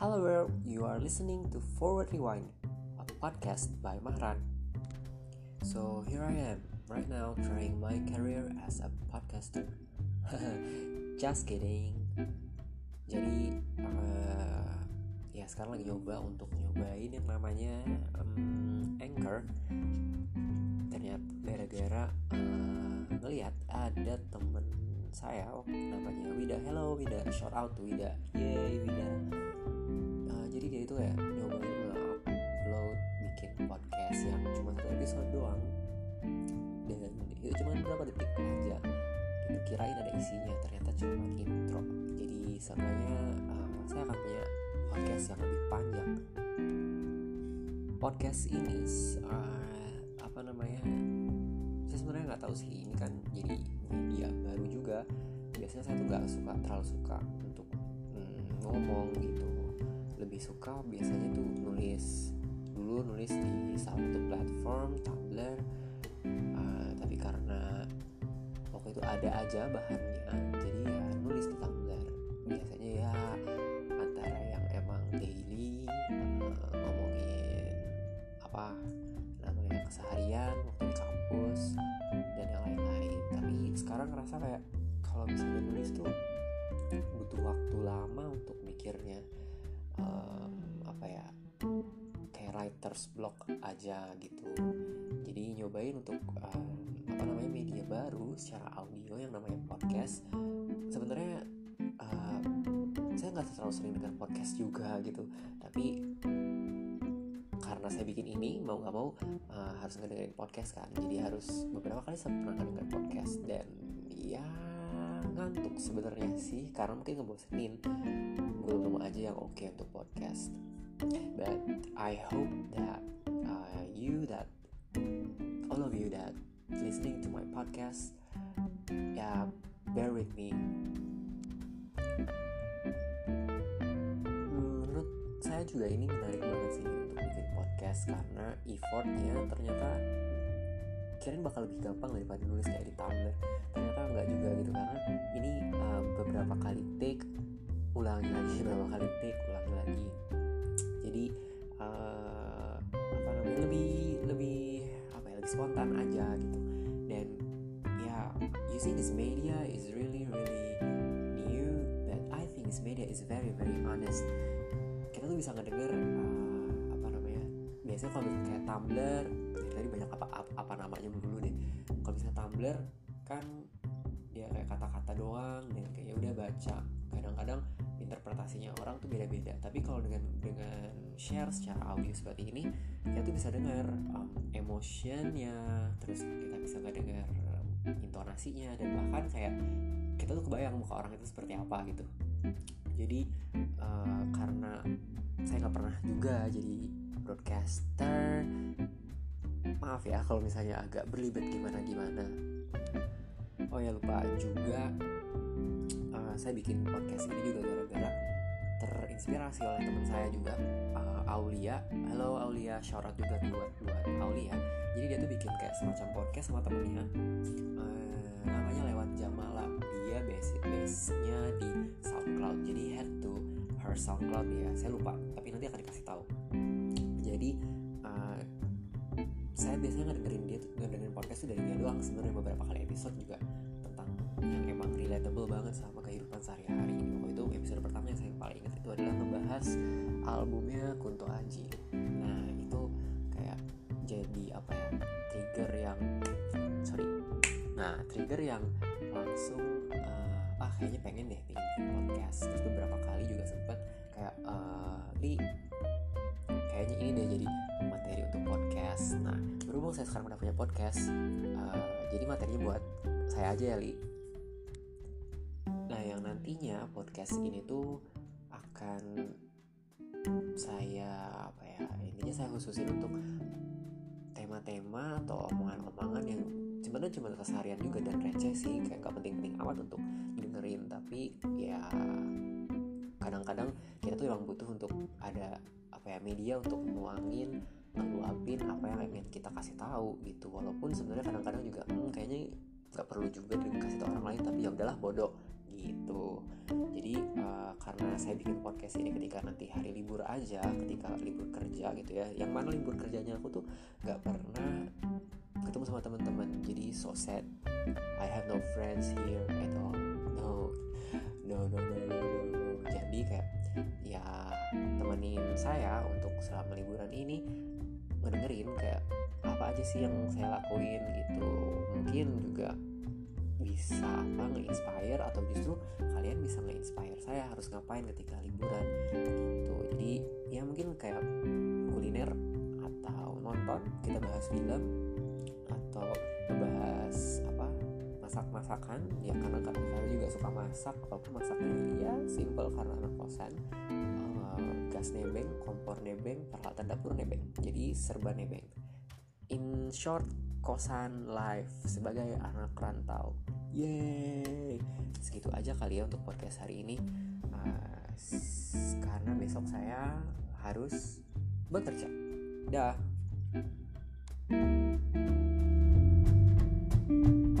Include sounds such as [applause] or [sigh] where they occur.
Hello world, you are listening to Forward Rewind, a podcast by Mahran. So here I am, right now trying my career as a podcaster. [laughs] Just kidding. Jadi uh, ya sekarang lagi nyoba untuk nyobain yang namanya um, Anchor. Ternyata gara-gara uh, ngelihat ada temen saya oh, namanya Wida hello Wida shout out to Wida yay Wida itu kayak nyobain nge-upload bikin podcast yang cuma satu episode doang. Dan itu cuma berapa detik aja. Kita kirain ada isinya ternyata cuma intro. Jadi sebenarnya uh, saya akan punya podcast yang lebih panjang. Podcast ini uh, apa namanya saya sebenarnya nggak tahu sih ini kan jadi media baru juga. Biasanya saya tuh nggak suka terlalu suka untuk hmm, ngomong gitu lebih suka biasanya tuh nulis dulu nulis di satu platform Tumblr. Uh, tapi karena waktu itu ada aja bahannya jadi ya nulis di Tumblr. Biasanya ya antara yang emang daily uh, ngomongin apa namanya keseharian waktu di kampus dan yang lain-lain. Tapi sekarang ngerasa kayak kalau misalnya nulis tuh butuh waktu lama untuk mikirnya um, apa ya kayak writer's block aja gitu. Jadi nyobain untuk um, apa namanya media baru secara audio yang namanya podcast. Sebenarnya um, saya nggak terlalu sering dengar podcast juga gitu. Tapi karena saya bikin ini mau nggak mau uh, harus ngedengerin podcast kan. Jadi harus beberapa kali saya pernah ngedengerin podcast. Dan ya ngantuk sebenarnya sih karena mungkin ngebosenin. Belum aja yang oke okay untuk podcast. But I hope that uh, you that all of you that listening to my podcast yeah, bear with me. Menurut saya juga ini menarik banget sih untuk bikin podcast karena effortnya ternyata kirain bakal lebih gampang daripada nulis kayak di Tumblr. Ternyata enggak juga gitu karena ini uh, beberapa kali take ulangi lagi beberapa kali take ulangi lagi. Jadi uh, apa namanya lebih lebih apa ya lebih spontan aja gitu. Dan ya using this media is really really new but I think this media is very very honest. Kita tuh bisa ngedenger uh, apa namanya biasanya kalau kayak Tumblr tadi banyak kan dia kayak kata-kata doang dan kayak ya udah baca. Kadang-kadang interpretasinya orang tuh beda-beda. Tapi kalau dengan dengan share secara audio seperti ini kita tuh bisa dengar um, emotionnya terus kita bisa nggak dengar um, intonasinya dan bahkan kayak kita tuh kebayang muka orang itu seperti apa gitu. Jadi uh, karena saya nggak pernah juga jadi broadcaster maaf ya kalau misalnya agak berlibet gimana gimana oh ya lupa juga uh, saya bikin podcast ini juga gara-gara terinspirasi oleh teman saya juga uh, Aulia. Halo Aulia. Out juga buat buat Aulia. Jadi dia tuh bikin kayak semacam podcast sama temennya. Uh, namanya lewat Jamala. Dia base base nya di SoundCloud. Jadi head to her SoundCloud ya. Saya lupa tapi nanti akan dikasih tahu. Jadi saya biasanya ngedengerin dia ngedengerin podcast itu dari dia doang. Sebenarnya beberapa kali episode juga tentang yang emang relatable banget sama kehidupan sehari-hari. Waktu itu episode pertama yang saya paling ingat itu adalah membahas albumnya Kunto Aji. Nah itu kayak jadi apa ya trigger yang sorry. Nah trigger yang langsung uh, ah kayaknya pengen deh bikin podcast. Terus beberapa kali juga sempet kayak uh, li kayaknya ini deh jadi saya sekarang udah punya podcast, uh, jadi materinya buat saya aja ya, Li. Nah, yang nantinya podcast ini tuh akan saya apa ya? Intinya saya khususin untuk tema-tema atau omongan-omongan yang sebenarnya cuma keseharian juga dan receh sih, kayak gak penting-penting amat untuk dengerin, tapi ya kadang-kadang kita tuh emang butuh untuk ada apa ya media untuk nuangin ngeluapin apa yang ingin kita kasih tahu gitu. Walaupun sebenarnya kadang-kadang juga hmm, kayaknya nggak perlu juga dikasih tahu orang lain tapi ya udahlah bodoh gitu. Jadi uh, karena saya bikin podcast ini ketika nanti hari libur aja ketika libur kerja gitu ya yang mana libur kerjanya aku tuh nggak pernah ketemu sama teman-teman. Jadi so sad. I have no friends here at all. No no no no no, no, no. jadi kayak ya temenin saya untuk selama liburan ini ngedengerin kayak apa aja sih yang saya lakuin gitu. Mungkin juga bisa apa nge-inspire atau justru kalian bisa nge-inspire saya harus ngapain ketika liburan gitu. Jadi ya mungkin kayak kuliner atau nonton kita bahas film atau bahas apa masak-masakan. Ya karena kadang saya juga suka masak walaupun masaknya. Ya simple karena anak kosan gas nebeng kompor nebeng peralatan dapur nebeng. Jadi serba nebeng. In short kosan life sebagai anak rantau. Yeay. Segitu aja kali ya untuk podcast hari ini. Uh, Karena besok saya harus bekerja. Dah